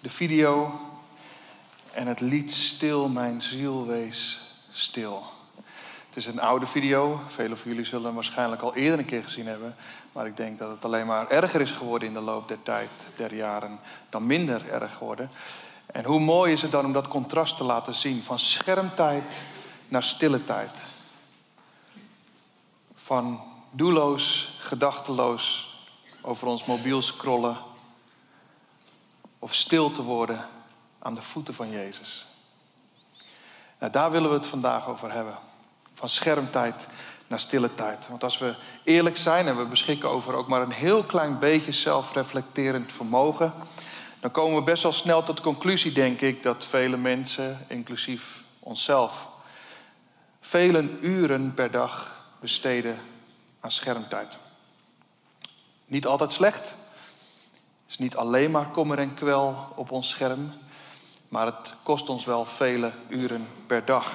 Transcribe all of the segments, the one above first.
De video en het lied Stil, mijn ziel, wees stil. Het is een oude video. Velen van jullie zullen hem waarschijnlijk al eerder een keer gezien hebben. Maar ik denk dat het alleen maar erger is geworden in de loop der tijd, der jaren, dan minder erg geworden. En hoe mooi is het dan om dat contrast te laten zien. Van schermtijd naar stille tijd. Van doelloos, gedachteloos over ons mobiel scrollen. Of stil te worden aan de voeten van Jezus. Nou, daar willen we het vandaag over hebben. Van schermtijd naar stille tijd. Want als we eerlijk zijn en we beschikken over ook maar een heel klein beetje zelfreflecterend vermogen, dan komen we best wel snel tot de conclusie, denk ik, dat vele mensen, inclusief onszelf, vele uren per dag besteden aan schermtijd. Niet altijd slecht. Is niet alleen maar kommer en kwel op ons scherm, maar het kost ons wel vele uren per dag.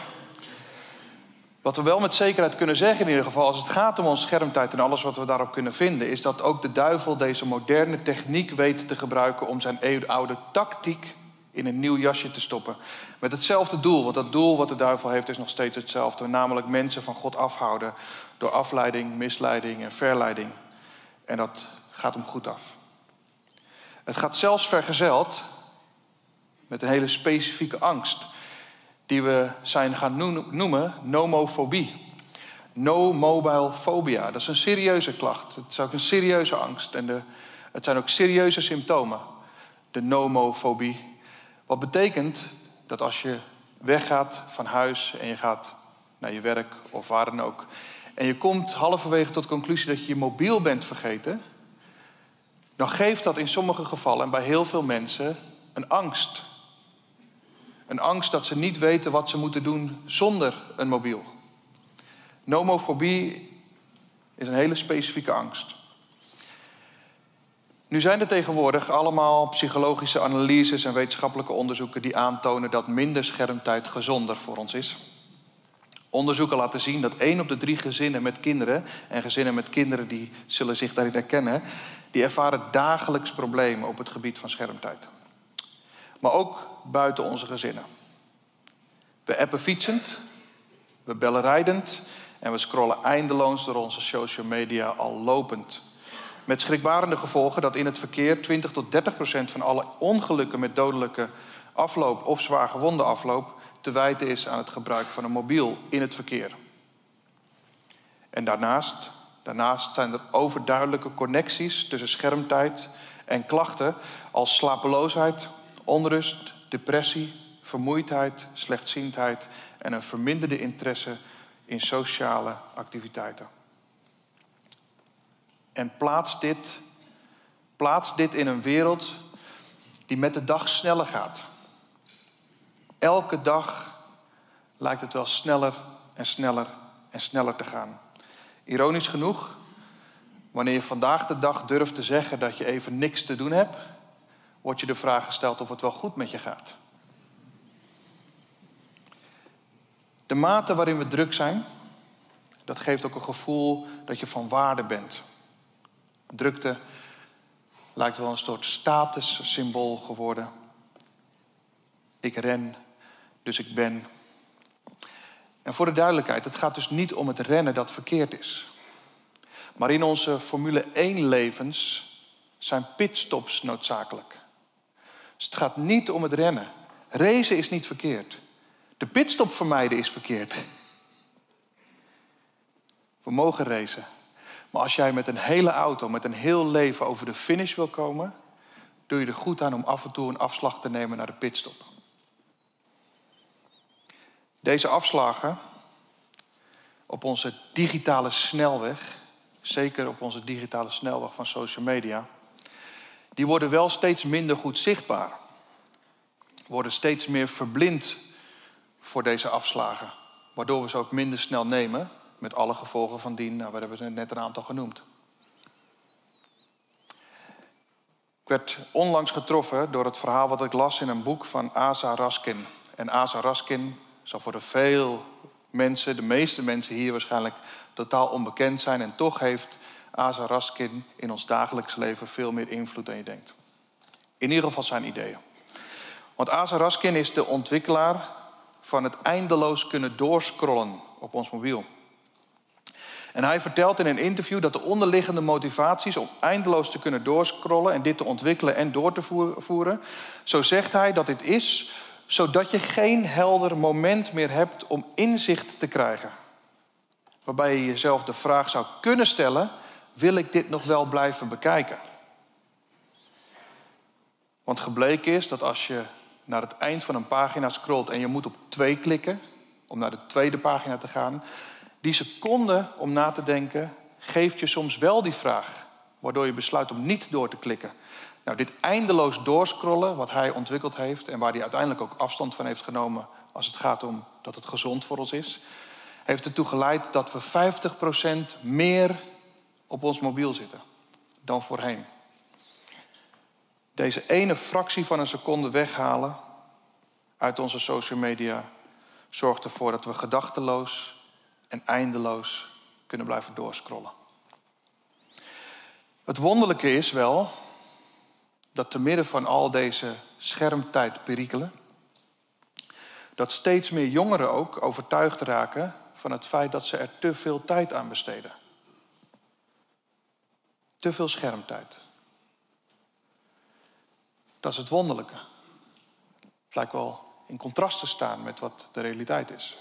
Wat we wel met zekerheid kunnen zeggen in ieder geval, als het gaat om ons schermtijd en alles wat we daarop kunnen vinden, is dat ook de duivel deze moderne techniek weet te gebruiken om zijn eeuwenoude tactiek in een nieuw jasje te stoppen. Met hetzelfde doel, want dat doel wat de duivel heeft is nog steeds hetzelfde, namelijk mensen van God afhouden door afleiding, misleiding en verleiding. En dat gaat hem goed af. Het gaat zelfs vergezeld met een hele specifieke angst die we zijn gaan noemen nomofobie. No mobile phobia. Dat is een serieuze klacht. Het is ook een serieuze angst. En de, het zijn ook serieuze symptomen. De nomofobie. Wat betekent dat als je weggaat van huis en je gaat naar je werk of waar dan ook. En je komt halverwege tot de conclusie dat je je mobiel bent vergeten. Dan geeft dat in sommige gevallen en bij heel veel mensen een angst. Een angst dat ze niet weten wat ze moeten doen zonder een mobiel. Nomofobie is een hele specifieke angst. Nu zijn er tegenwoordig allemaal psychologische analyses en wetenschappelijke onderzoeken die aantonen dat minder schermtijd gezonder voor ons is. Onderzoeken laten zien dat één op de drie gezinnen met kinderen, en gezinnen met kinderen die zullen zich daarin herkennen, die ervaren dagelijks problemen op het gebied van schermtijd. Maar ook buiten onze gezinnen. We appen fietsend, we bellen rijdend en we scrollen eindeloos door onze social media al lopend. Met schrikbarende gevolgen dat in het verkeer 20 tot 30 procent van alle ongelukken met dodelijke afloop of zwaar gewonde afloop te wijten is aan het gebruik van een mobiel in het verkeer. En daarnaast, daarnaast zijn er overduidelijke connecties tussen schermtijd en klachten als slapeloosheid, onrust, depressie, vermoeidheid, slechtziendheid en een verminderde interesse in sociale activiteiten. En plaats dit, plaats dit in een wereld die met de dag sneller gaat. Elke dag lijkt het wel sneller en sneller en sneller te gaan. Ironisch genoeg, wanneer je vandaag de dag durft te zeggen dat je even niks te doen hebt, wordt je de vraag gesteld of het wel goed met je gaat. De mate waarin we druk zijn, dat geeft ook een gevoel dat je van waarde bent. Drukte lijkt wel een soort statussymbool geworden. Ik ren, dus ik ben. En voor de duidelijkheid, het gaat dus niet om het rennen dat verkeerd is. Maar in onze Formule 1 levens zijn pitstops noodzakelijk. Dus het gaat niet om het rennen. Racen is niet verkeerd. De pitstop vermijden is verkeerd. We mogen racen. Maar als jij met een hele auto, met een heel leven over de finish wil komen, doe je er goed aan om af en toe een afslag te nemen naar de pitstop. Deze afslagen op onze digitale snelweg, zeker op onze digitale snelweg van social media, die worden wel steeds minder goed zichtbaar. worden steeds meer verblind voor deze afslagen. Waardoor we ze ook minder snel nemen, met alle gevolgen van dien. Nou, we hebben net een aantal genoemd. Ik werd onlangs getroffen door het verhaal wat ik las in een boek van Asa Raskin. En Asa Raskin zal voor de veel mensen, de meeste mensen hier waarschijnlijk totaal onbekend zijn. En toch heeft Asa Raskin in ons dagelijks leven veel meer invloed dan je denkt. In ieder geval zijn ideeën. Want Asa Raskin is de ontwikkelaar van het eindeloos kunnen doorscrollen op ons mobiel. En hij vertelt in een interview dat de onderliggende motivaties om eindeloos te kunnen doorscrollen en dit te ontwikkelen en door te voeren, zo zegt hij dat dit is zodat je geen helder moment meer hebt om inzicht te krijgen. Waarbij je jezelf de vraag zou kunnen stellen: wil ik dit nog wel blijven bekijken? Want gebleken is dat als je naar het eind van een pagina scrolt en je moet op twee klikken om naar de tweede pagina te gaan, die seconde om na te denken geeft je soms wel die vraag, waardoor je besluit om niet door te klikken. Nou, dit eindeloos doorscrollen, wat hij ontwikkeld heeft en waar hij uiteindelijk ook afstand van heeft genomen als het gaat om dat het gezond voor ons is, heeft ertoe geleid dat we 50% meer op ons mobiel zitten dan voorheen. Deze ene fractie van een seconde weghalen uit onze social media zorgt ervoor dat we gedachteloos en eindeloos kunnen blijven doorscrollen. Het wonderlijke is wel dat te midden van al deze schermtijdperikelen, dat steeds meer jongeren ook overtuigd raken van het feit dat ze er te veel tijd aan besteden. Te veel schermtijd. Dat is het wonderlijke. Het lijkt wel in contrast te staan met wat de realiteit is.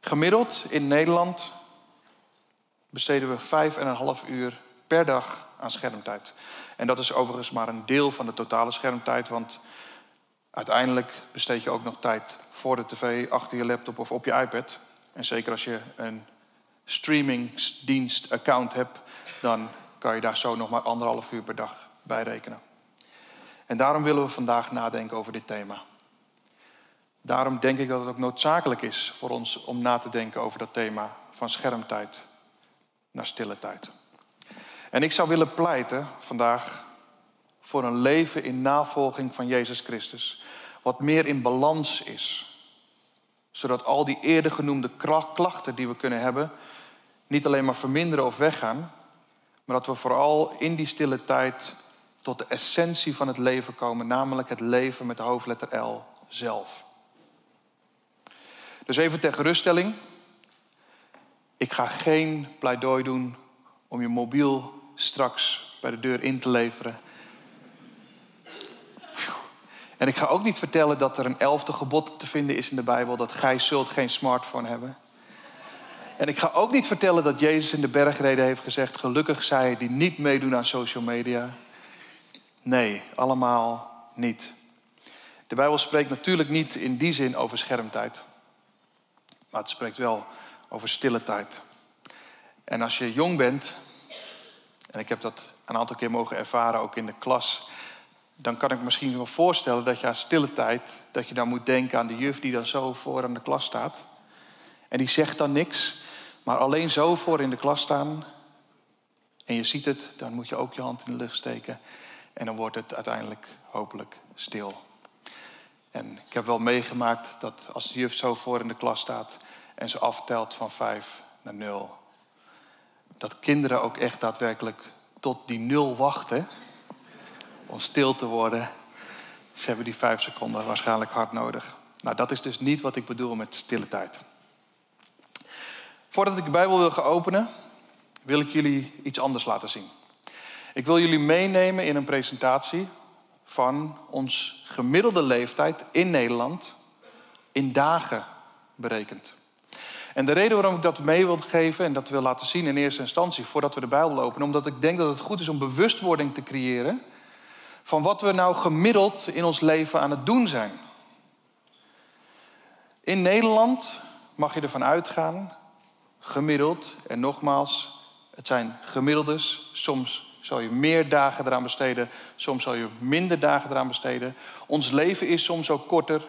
Gemiddeld in Nederland besteden we vijf en een half uur per dag aan schermtijd. En dat is overigens maar een deel van de totale schermtijd, want uiteindelijk besteed je ook nog tijd voor de tv, achter je laptop of op je iPad. En zeker als je een streamingsdienst account hebt, dan kan je daar zo nog maar anderhalf uur per dag bij rekenen. En daarom willen we vandaag nadenken over dit thema. Daarom denk ik dat het ook noodzakelijk is voor ons om na te denken over dat thema van schermtijd naar stille tijd. En ik zou willen pleiten vandaag voor een leven in navolging van Jezus Christus, wat meer in balans is, zodat al die eerder genoemde klachten die we kunnen hebben, niet alleen maar verminderen of weggaan, maar dat we vooral in die stille tijd tot de essentie van het leven komen, namelijk het leven met de hoofdletter L zelf. Dus even ter geruststelling. Ik ga geen pleidooi doen om je mobiel straks bij de deur in te leveren. En ik ga ook niet vertellen dat er een elfde gebod te vinden is in de Bijbel: dat gij zult geen smartphone hebben. En ik ga ook niet vertellen dat Jezus in de bergreden heeft gezegd: gelukkig zij die niet meedoen aan social media. Nee, allemaal niet. De Bijbel spreekt natuurlijk niet in die zin over schermtijd. Maar het spreekt wel over stille tijd. En als je jong bent, en ik heb dat een aantal keer mogen ervaren, ook in de klas, dan kan ik misschien wel voorstellen dat je aan stille tijd, dat je dan moet denken aan de juf die dan zo voor aan de klas staat. En die zegt dan niks, maar alleen zo voor in de klas staan. En je ziet het, dan moet je ook je hand in de lucht steken. En dan wordt het uiteindelijk hopelijk stil. En ik heb wel meegemaakt dat als de juf zo voor in de klas staat en ze aftelt van vijf naar nul, dat kinderen ook echt daadwerkelijk tot die nul wachten om stil te worden. Ze hebben die vijf seconden waarschijnlijk hard nodig. Nou, dat is dus niet wat ik bedoel met stille tijd. Voordat ik de Bijbel wil gaan openen, wil ik jullie iets anders laten zien. Ik wil jullie meenemen in een presentatie van ons gemiddelde leeftijd in Nederland in dagen berekend. En de reden waarom ik dat mee wil geven en dat wil laten zien in eerste instantie, voordat we de Bijbel openen, omdat ik denk dat het goed is om bewustwording te creëren van wat we nou gemiddeld in ons leven aan het doen zijn. In Nederland mag je ervan uitgaan, gemiddeld, en nogmaals, het zijn gemiddeldes, soms zal je meer dagen eraan besteden. Soms zal je minder dagen eraan besteden. Ons leven is soms ook korter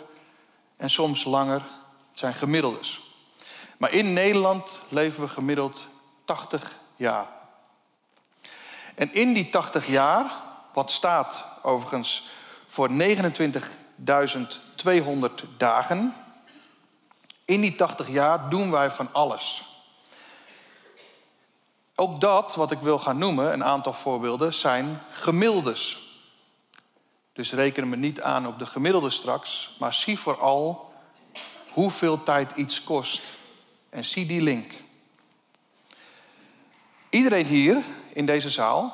en soms langer. Het zijn gemiddeldes. Maar in Nederland leven we gemiddeld 80 jaar. En in die 80 jaar, wat staat overigens voor 29.200 dagen, in die 80 jaar doen wij van alles. Ook dat, wat ik wil gaan noemen, een aantal voorbeelden, zijn gemiddeldes. Dus reken me niet aan op de gemiddelde straks, maar zie vooral hoeveel tijd iets kost. En zie die link. Iedereen hier in deze zaal,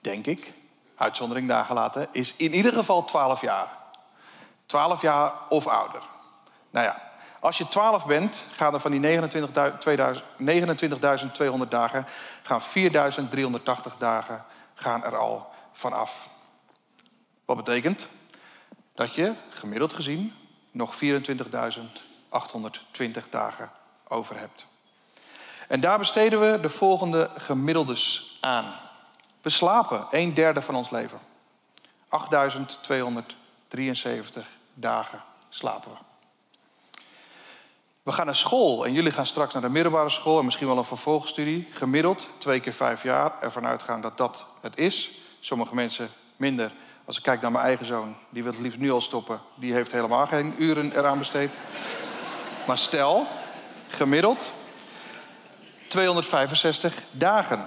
denk ik, uitzondering daar gelaten, is in ieder geval 12 jaar. 12 jaar of ouder. Nou ja, als je 12 bent, gaan er van die 29.200 dagen, gaan 4.380 dagen gaan er al vanaf. Wat betekent dat je gemiddeld gezien nog 24.820 dagen over hebt. En daar besteden we de volgende gemiddeldes aan. We slapen een derde van ons leven. 8273 dagen slapen we. We gaan naar school en jullie gaan straks naar de middelbare school en misschien wel een vervolgstudie. Gemiddeld twee keer vijf jaar. Ervan uitgaan dat dat het is. Sommige mensen minder. Als ik kijk naar mijn eigen zoon, die wil het liefst nu al stoppen. Die heeft helemaal geen uren eraan besteed. Maar stel, gemiddeld 265 dagen.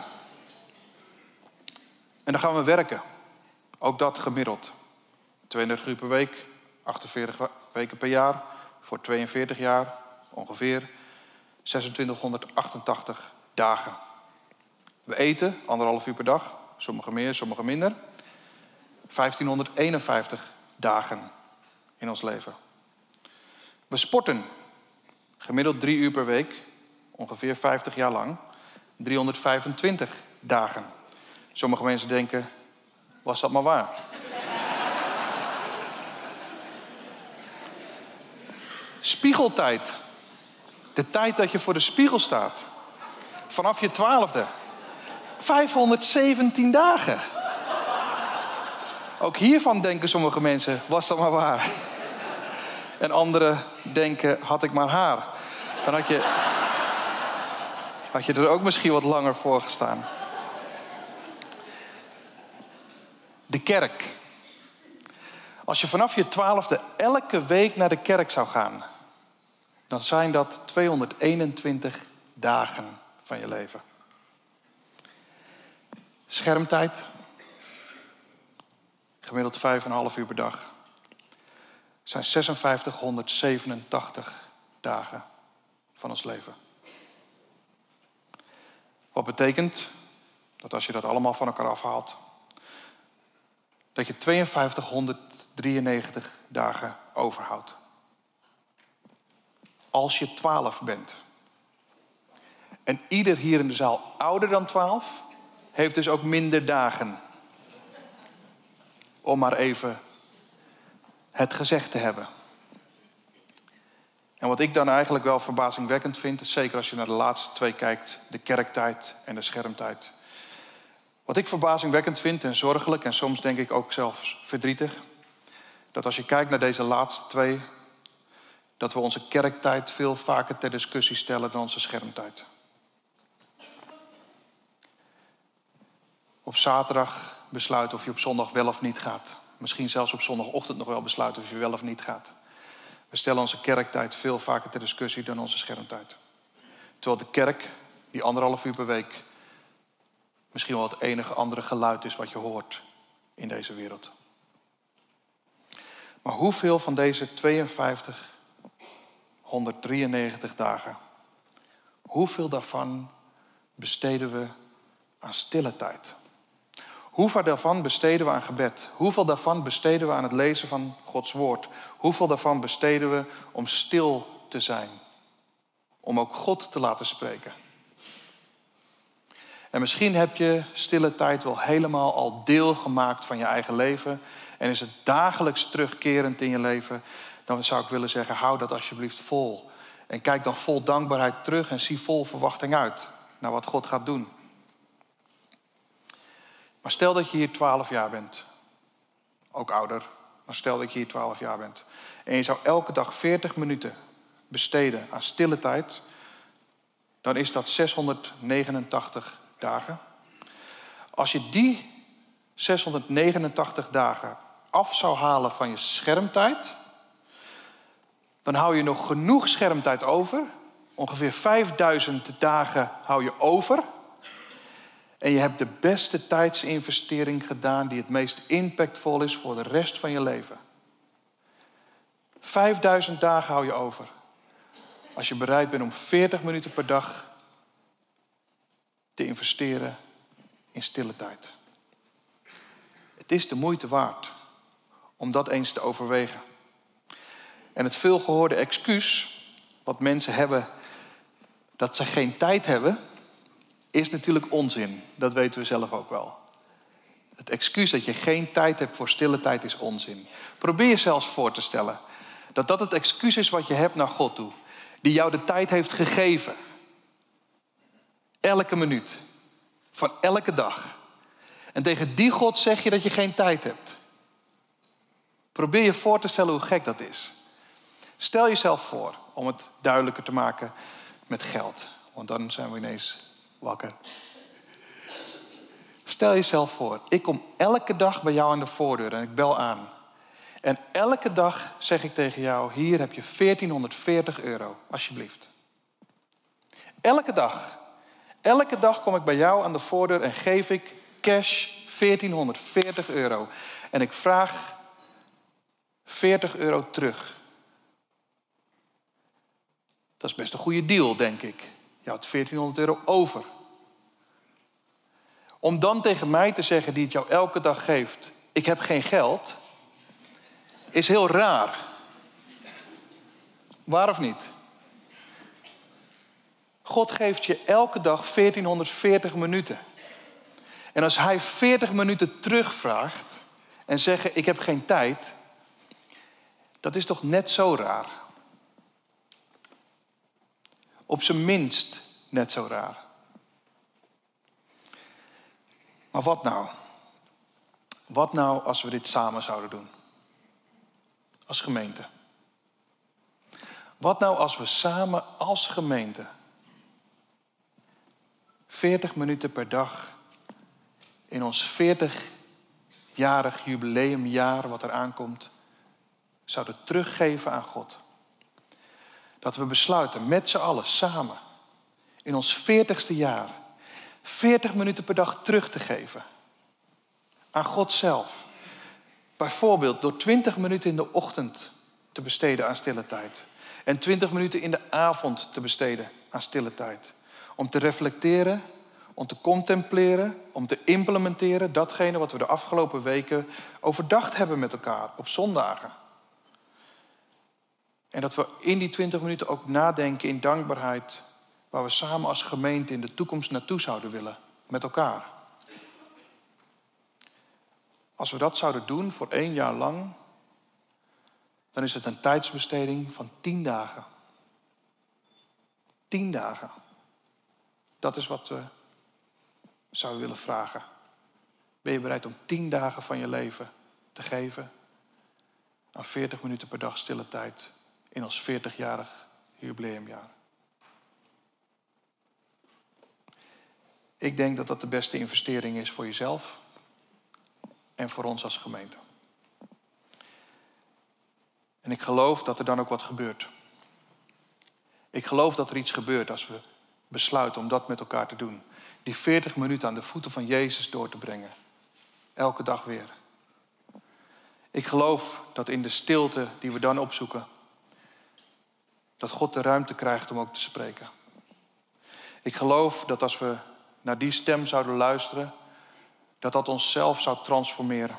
En dan gaan we werken. Ook dat gemiddeld. 32 uur per week, 48 weken per jaar. Voor 42 jaar ongeveer 2688 dagen. We eten anderhalf uur per dag, sommige meer, sommige minder. 1551 dagen in ons leven. We sporten gemiddeld drie uur per week, ongeveer 50 jaar lang. 325 dagen. Sommige mensen denken, was dat maar waar? Spiegeltijd. De tijd dat je voor de spiegel staat. Vanaf je twaalfde. 517 dagen. Ook hiervan denken sommige mensen, was dat maar waar. En anderen denken, had ik maar haar. Dan had je, had je er ook misschien wat langer voor gestaan. De kerk. Als je vanaf je twaalfde elke week naar de kerk zou gaan, dan zijn dat 221 dagen van je leven. Schermtijd, gemiddeld 5,5 uur per dag, zijn 5687 dagen van ons leven. Wat betekent dat als je dat allemaal van elkaar afhaalt, dat je 5293 dagen overhoudt als je 12 bent. En ieder hier in de zaal ouder dan 12 heeft dus ook minder dagen. Om maar even het gezegd te hebben. En wat ik dan eigenlijk wel verbazingwekkend vind, zeker als je naar de laatste twee kijkt, de kerktijd en de schermtijd. Wat ik verbazingwekkend vind en zorgelijk en soms denk ik ook zelfs verdrietig, dat als je kijkt naar deze laatste twee, dat we onze kerktijd veel vaker ter discussie stellen dan onze schermtijd. Op zaterdag besluiten of je op zondag wel of niet gaat. Misschien zelfs op zondagochtend nog wel besluiten of je wel of niet gaat. We stellen onze kerktijd veel vaker ter discussie dan onze schermtijd. Terwijl de kerk, die anderhalf uur per week, misschien wel het enige andere geluid is wat je hoort in deze wereld. Maar hoeveel van deze 52 193 dagen. Hoeveel daarvan besteden we aan stille tijd? Hoeveel daarvan besteden we aan gebed? Hoeveel daarvan besteden we aan het lezen van Gods woord? Hoeveel daarvan besteden we om stil te zijn? Om ook God te laten spreken. En misschien heb je stille tijd wel helemaal al deel gemaakt van je eigen leven. En is het dagelijks terugkerend in je leven dan zou ik willen zeggen, hou dat alsjeblieft vol. En kijk dan vol dankbaarheid terug en zie vol verwachting uit naar wat God gaat doen. Maar stel dat je hier 12 jaar bent. Ook ouder, maar stel dat je hier 12 jaar bent. En je zou elke dag 40 minuten besteden aan stille tijd. Dan is dat 689 dagen. Als je die 689 dagen af zou halen van je schermtijd, dan hou je nog genoeg schermtijd over. Ongeveer 5000 dagen hou je over. En je hebt de beste tijdsinvestering gedaan die het meest impactvol is voor de rest van je leven. 5000 dagen hou je over. Als je bereid bent om 40 minuten per dag te investeren in stille tijd. Het is de moeite waard om dat eens te overwegen. En het veelgehoorde excuus wat mensen hebben dat ze geen tijd hebben, is natuurlijk onzin. Dat weten we zelf ook wel. Het excuus dat je geen tijd hebt voor stille tijd is onzin. Probeer je zelfs voor te stellen dat dat het excuus is wat je hebt naar God toe. Die jou de tijd heeft gegeven. Elke minuut. Van elke dag. En tegen die God zeg je dat je geen tijd hebt. Probeer je voor te stellen hoe gek dat is. Stel jezelf voor, om het duidelijker te maken met geld. Want dan zijn we ineens wakker. Stel jezelf voor, ik kom elke dag bij jou aan de voordeur en ik bel aan. En elke dag zeg ik tegen jou, hier heb je 1440 euro, alsjeblieft. Elke dag. Elke dag kom ik bij jou aan de voordeur en geef ik cash 1440 euro. En ik vraag 40 euro terug. Dat is best een goede deal, denk ik. Je had 1400 euro over. Om dan tegen mij te zeggen, die het jou elke dag geeft, ik heb geen geld, is heel raar. Waar of niet? God geeft je elke dag 1440 minuten. En als hij 40 minuten terugvraagt en zegt: Ik heb geen tijd, dat is toch net zo raar? Op zijn minst net zo raar. Maar wat nou? Wat nou als we dit samen zouden doen? Als gemeente. Wat nou als we samen als gemeente 40 minuten per dag in ons 40-jarig jubileumjaar wat er aankomt, zouden teruggeven aan God? Dat we besluiten met z'n allen samen in ons 40ste jaar 40 minuten per dag terug te geven aan God zelf. Bijvoorbeeld door 20 minuten in de ochtend te besteden aan stille tijd. En 20 minuten in de avond te besteden aan stille tijd. Om te reflecteren, om te contempleren, om te implementeren datgene wat we de afgelopen weken overdacht hebben met elkaar op zondagen. En dat we in die 20 minuten ook nadenken in dankbaarheid waar we samen als gemeente in de toekomst naartoe zouden willen met elkaar. Als we dat zouden doen voor één jaar lang, dan is het een tijdsbesteding van tien dagen. Tien dagen. Dat is wat we zouden willen vragen. Ben je bereid om tien dagen van je leven te geven aan 40 minuten per dag stille tijd in ons 40-jarig jubileumjaar? Ik denk dat dat de beste investering is voor jezelf en voor ons als gemeente. En ik geloof dat er dan ook wat gebeurt. Ik geloof dat er iets gebeurt als we besluiten om dat met elkaar te doen. Die 40 minuten aan de voeten van Jezus door te brengen. Elke dag weer. Ik geloof dat in de stilte die we dan opzoeken, dat God de ruimte krijgt om ook te spreken. Ik geloof dat als we naar die stem zouden luisteren, dat dat onszelf zou transformeren.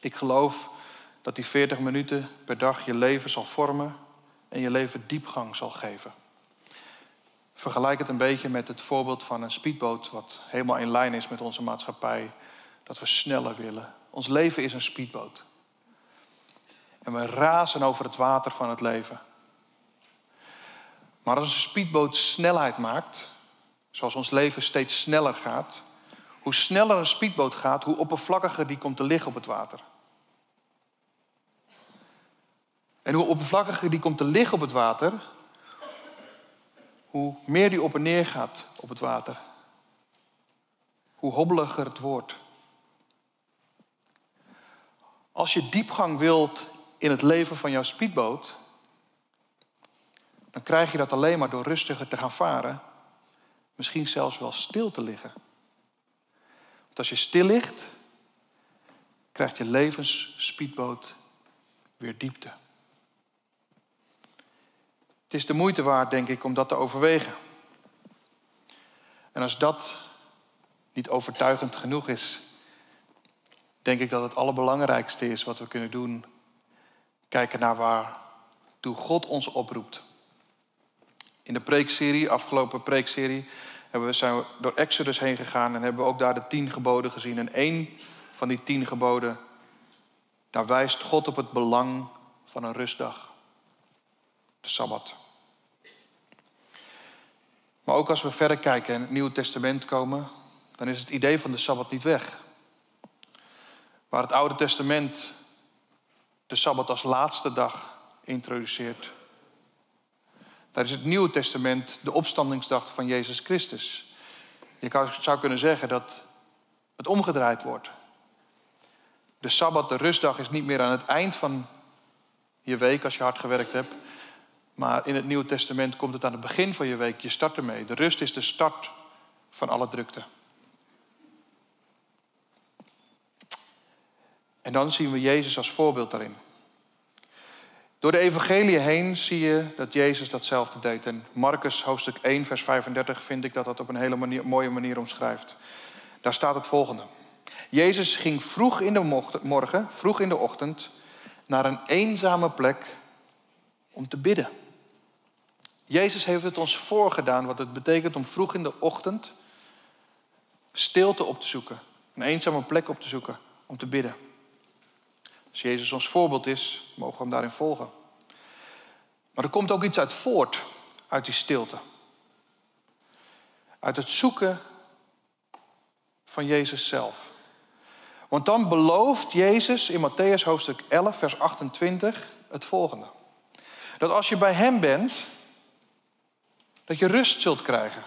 Ik geloof dat die 40 minuten per dag je leven zal vormen en je leven diepgang zal geven. Vergelijk het een beetje met het voorbeeld van een speedboot, wat helemaal in lijn is met onze maatschappij, dat we sneller willen. Ons leven is een speedboot. En we razen over het water van het leven. Maar als een speedboot snelheid maakt, zoals ons leven steeds sneller gaat, Hoe sneller een speedboot gaat, hoe oppervlakkiger die komt te liggen op het water. En hoe oppervlakkiger die komt te liggen op het water, hoe meer die op en neer gaat op het water. Hoe hobbeliger het wordt. Als je diepgang wilt in het leven van jouw speedboot, dan krijg je dat alleen maar door rustiger te gaan varen. Misschien zelfs wel stil te liggen. Want als je stil ligt, krijgt je levensspeedboot weer diepte. Het is de moeite waard, denk ik, om dat te overwegen. En als dat niet overtuigend genoeg is, denk ik dat het allerbelangrijkste is wat we kunnen doen. Kijken naar waar toe God ons oproept. In de preekserie, afgelopen preekserie, hebben we, zijn we door Exodus heen gegaan en hebben we ook daar de tien geboden gezien. En één van die tien geboden, daar wijst God op het belang van een rustdag. De Sabbat. Maar ook als we verder kijken en het Nieuwe Testament komen, dan is het idee van de Sabbat niet weg. Waar het Oude Testament de Sabbat als laatste dag introduceert, is het Nieuwe Testament de opstandingsdag van Jezus Christus. Je zou kunnen zeggen dat het omgedraaid wordt. De Sabbat, de rustdag, is niet meer aan het eind van je week als je hard gewerkt hebt. Maar in het Nieuwe Testament komt het aan het begin van je week. Je start ermee. De rust is de start van alle drukte. En dan zien we Jezus als voorbeeld daarin. Door de evangelie heen zie je dat Jezus datzelfde deed. En Marcus hoofdstuk 1, vers 35 vind ik dat dat op een hele mooie manier omschrijft. Daar staat het volgende. Jezus ging vroeg in de morgen, vroeg in de ochtend, naar een eenzame plek om te bidden. Jezus heeft het ons voorgedaan wat het betekent om vroeg in de ochtend stilte op te zoeken. Een eenzame plek op te zoeken om te bidden. Als Jezus ons voorbeeld is, mogen we hem daarin volgen. Maar er komt ook iets uit voort, uit die stilte. Uit het zoeken van Jezus zelf. Want dan belooft Jezus in Matthäus hoofdstuk 11, vers 28 het volgende. Dat als je bij Hem bent, dat je rust zult krijgen.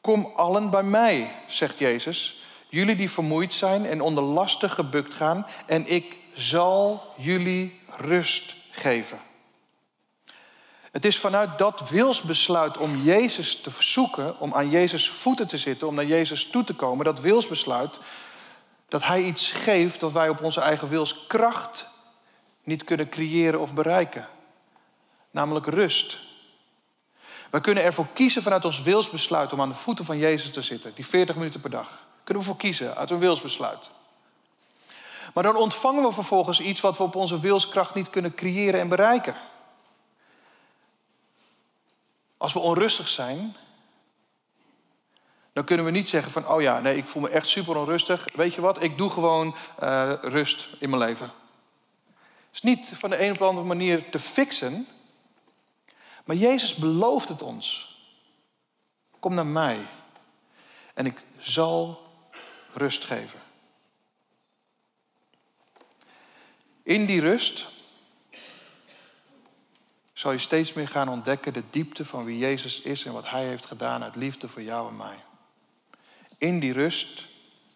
Kom allen bij mij, zegt Jezus, jullie die vermoeid zijn en onder lasten gebukt gaan, en ik zal jullie rust geven. Het is vanuit dat wilsbesluit om Jezus te verzoeken, om aan Jezus voeten te zitten, om naar Jezus toe te komen, dat wilsbesluit, dat Hij iets geeft dat wij op onze eigen wilskracht niet kunnen creëren of bereiken. Namelijk rust. We kunnen ervoor kiezen vanuit ons wilsbesluit om aan de voeten van Jezus te zitten, die 40 minuten per dag. Kunnen we voor kiezen uit een wilsbesluit. Maar dan ontvangen we vervolgens iets wat we op onze wilskracht niet kunnen creëren en bereiken. Als we onrustig zijn, dan kunnen we niet zeggen van, oh ja, nee, ik voel me echt super onrustig. Weet je wat, ik doe gewoon uh, rust in mijn leven. Het is niet van de een of andere manier te fixen, maar Jezus belooft het ons. Kom naar mij en ik zal rust geven. In die rust zal je steeds meer gaan ontdekken de diepte van wie Jezus is en wat Hij heeft gedaan uit liefde voor jou en mij. In die rust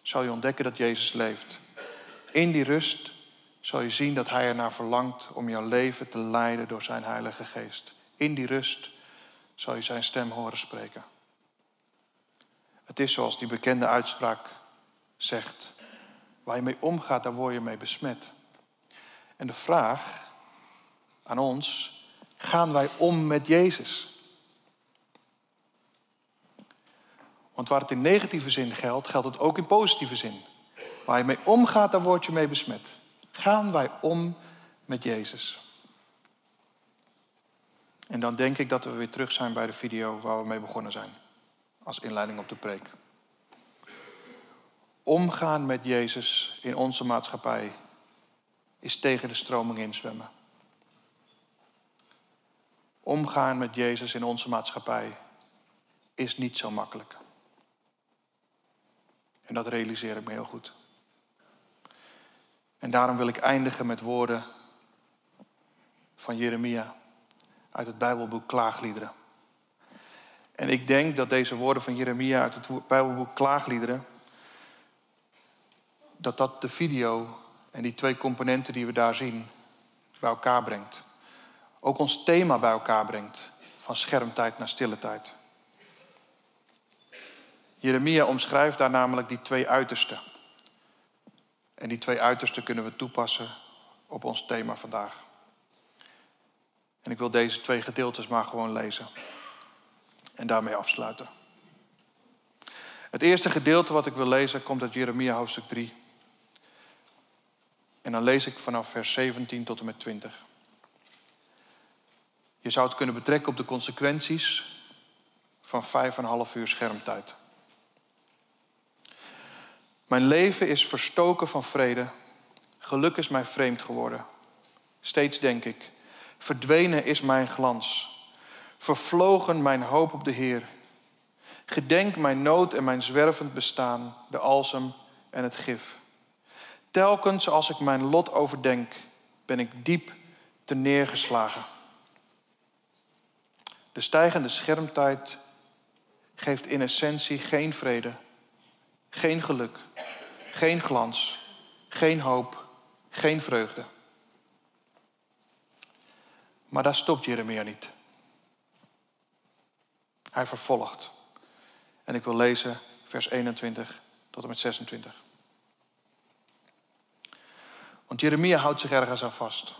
zal je ontdekken dat Jezus leeft. In die rust zal je zien dat Hij ernaar verlangt om jouw leven te leiden door Zijn Heilige Geest. In die rust zal je Zijn stem horen spreken. Het is zoals die bekende uitspraak zegt. Waar je mee omgaat, daar word je mee besmet. En de vraag aan ons, gaan wij om met Jezus? Want waar het in negatieve zin geldt, geldt het ook in positieve zin. Waar je mee omgaat, daar word je mee besmet. Gaan wij om met Jezus? En dan denk ik dat we weer terug zijn bij de video waar we mee begonnen zijn. Als inleiding op de preek. Omgaan met Jezus in onze maatschappij is tegen de stroming inzwemmen. Omgaan met Jezus in onze maatschappij is niet zo makkelijk. En dat realiseer ik me heel goed. En daarom wil ik eindigen met woorden van Jeremia uit het Bijbelboek Klaagliederen. En ik denk dat deze woorden van Jeremia uit het Bijbelboek Klaagliederen, dat dat de video en die twee componenten die we daar zien bij elkaar brengt. Ook ons thema bij elkaar brengt, van schermtijd naar stille tijd. Jeremia omschrijft daar namelijk die twee uitersten. En die twee uitersten kunnen we toepassen op ons thema vandaag. En ik wil deze twee gedeeltes maar gewoon lezen. En daarmee afsluiten. Het eerste gedeelte wat ik wil lezen komt uit Jeremia hoofdstuk 3. En dan lees ik vanaf vers 17 tot en met 20. Je zou het kunnen betrekken op de consequenties van vijf en een half uur schermtijd. Mijn leven is verstoken van vrede. Geluk is mij vreemd geworden. Steeds denk ik, verdwenen is mijn glans. Vervlogen mijn hoop op de Heer. Gedenk mijn nood en mijn zwervend bestaan, de alsem en het gif. Telkens als ik mijn lot overdenk, ben ik diep te neergeslagen. De stijgende schermtijd geeft in essentie geen vrede, geen geluk, geen glans, geen hoop, geen vreugde. Maar daar stopt Jeremia niet. Hij vervolgt. En ik wil lezen vers 21 tot en met 26. Want Jeremia houdt zich ergens aan vast.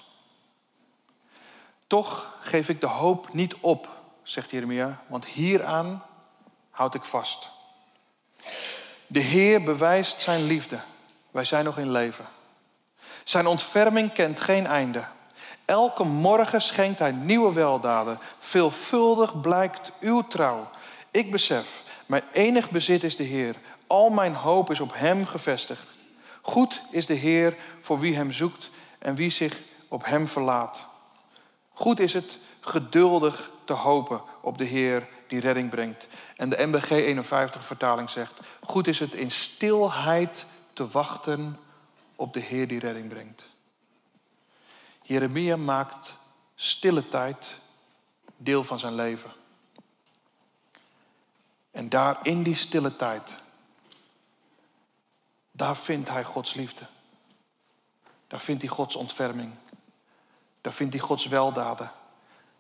Toch geef ik de hoop niet op, zegt Jeremia, want hieraan houd ik vast. De Heer bewijst zijn liefde. Wij zijn nog in leven. Zijn ontferming kent geen einde. Elke morgen schenkt hij nieuwe weldaden. Veelvuldig blijkt uw trouw. Ik besef, mijn enig bezit is de Heer. Al mijn hoop is op Hem gevestigd. Goed is de Heer voor wie Hem zoekt en wie zich op Hem verlaat. Goed is het geduldig te hopen op de Heer die redding brengt. En de MBG 51 vertaling zegt: Goed is het in stilheid te wachten op de Heer die redding brengt. Jeremia maakt stille tijd deel van zijn leven. En daar in die stille tijd, daar vindt hij Gods liefde. Daar vindt hij Gods ontferming. Daar vindt hij Gods weldaden.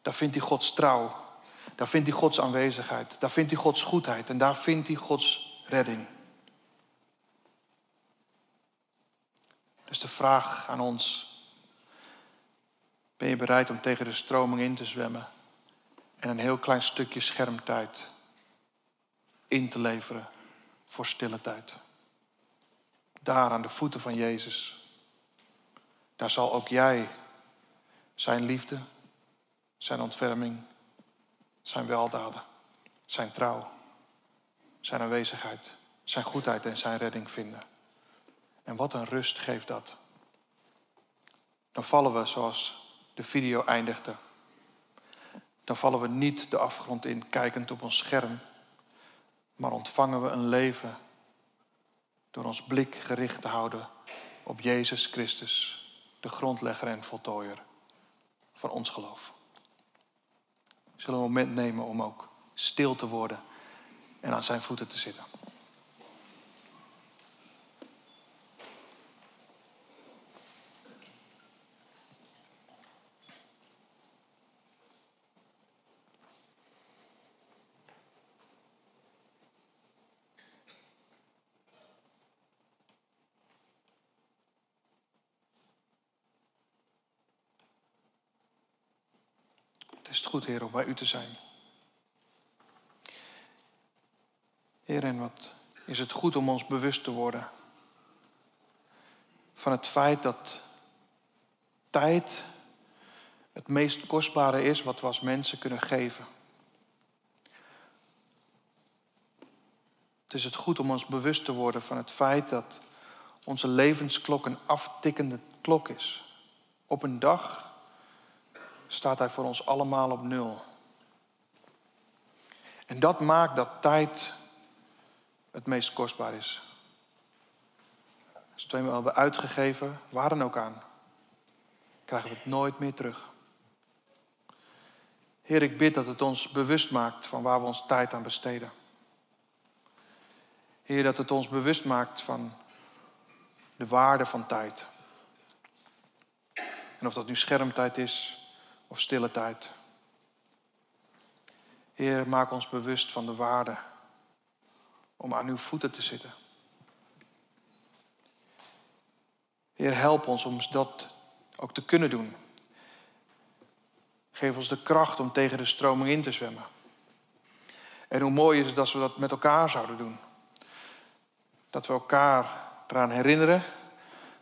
Daar vindt hij Gods trouw. Daar vindt hij Gods aanwezigheid. Daar vindt hij Gods goedheid. En daar vindt hij Gods redding. Dus de vraag aan ons. Ben je bereid om tegen de stroming in te zwemmen en een heel klein stukje schermtijd in te leveren voor stille tijd? Daar aan de voeten van Jezus. Daar zal ook jij zijn liefde, zijn ontferming, zijn weldaden, zijn trouw, zijn aanwezigheid, zijn goedheid en zijn redding vinden. En wat een rust geeft dat. Dan vallen we, zoals de video eindigde, dan vallen we niet de afgrond in kijkend op ons scherm, maar ontvangen we een leven door ons blik gericht te houden op Jezus Christus, de grondlegger en voltooier van ons geloof. We zullen een moment nemen om ook stil te worden en aan zijn voeten te zitten. Heer, om bij u te zijn. Heer, en wat is het goed om ons bewust te worden van het feit dat tijd het meest kostbare is wat we als mensen kunnen geven. Het is het goed om ons bewust te worden van het feit dat onze levensklok een aftikkende klok is. Op een dag staat hij voor ons allemaal op nul. En dat maakt dat tijd het meest kostbaar is. Als we het eenmaal hebben uitgegeven, waar dan ook aan, krijgen we het nooit meer terug. Heer, ik bid dat het ons bewust maakt van waar we ons tijd aan besteden. Heer, dat het ons bewust maakt van de waarde van tijd. En of dat nu schermtijd is of stille tijd. Heer, maak ons bewust van de waarde om aan uw voeten te zitten. Heer, help ons om dat ook te kunnen doen. Geef ons de kracht om tegen de stroming in te zwemmen. En hoe mooi is het als we dat met elkaar zouden doen. Dat we elkaar eraan herinneren,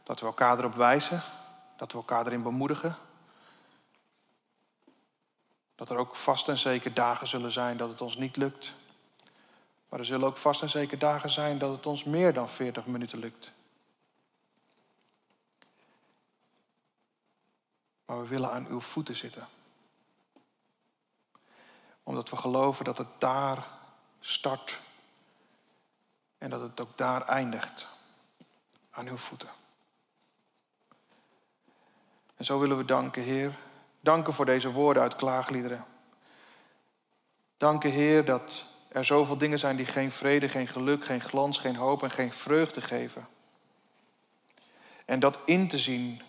dat we elkaar erop wijzen, dat we elkaar erin bemoedigen. Dat er ook vast en zeker dagen zullen zijn dat het ons niet lukt. Maar er zullen ook vast en zeker dagen zijn dat het ons meer dan 40 minuten lukt. Maar we willen aan uw voeten zitten. Omdat we geloven dat het daar start en dat het ook daar eindigt. Aan uw voeten. En zo willen we danken, Heer. Danken voor deze woorden uit klaagliederen. Danken, Heer, dat er zoveel dingen zijn die geen vrede, geen geluk, geen glans, geen hoop en geen vreugde geven. En dat in te zien,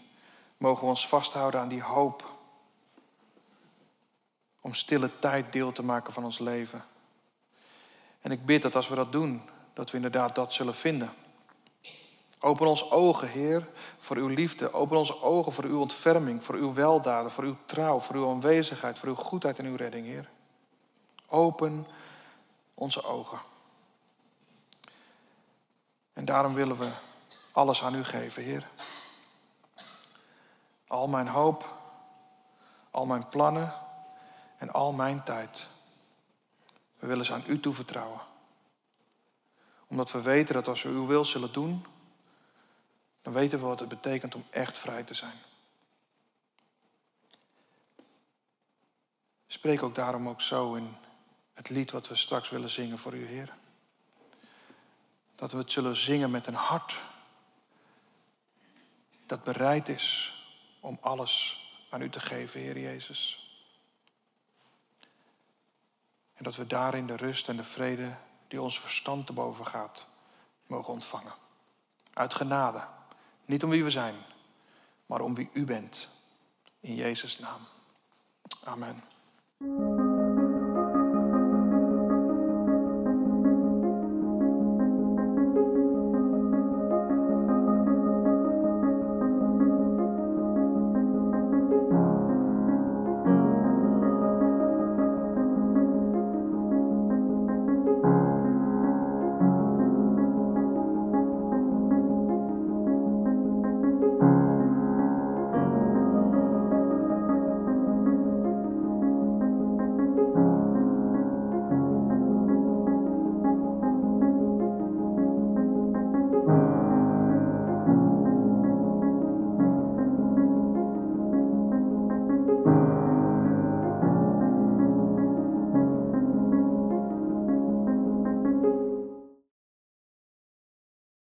mogen we ons vasthouden aan die hoop. Om stille tijd deel te maken van ons leven. En ik bid dat als we dat doen, dat we inderdaad dat zullen vinden. Open ons ogen, Heer, voor uw liefde. Open onze ogen voor uw ontferming, voor uw weldaden, voor uw trouw, voor uw aanwezigheid, voor uw goedheid en uw redding, Heer. Open onze ogen. En daarom willen we alles aan u geven, Heer. Al mijn hoop, al mijn plannen en al mijn tijd. We willen ze aan u toevertrouwen. Omdat we weten dat als we uw wil zullen doen, dan weten we wat het betekent om echt vrij te zijn. Spreek ook daarom ook zo in het lied wat we straks willen zingen voor u, Heer. Dat we het zullen zingen met een hart dat bereid is om alles aan u te geven, Heer Jezus. En dat we daarin de rust en de vrede die ons verstand te boven gaat, mogen ontvangen. Uit genade. Niet om wie we zijn, maar om wie u bent. In Jezus' naam. Amen.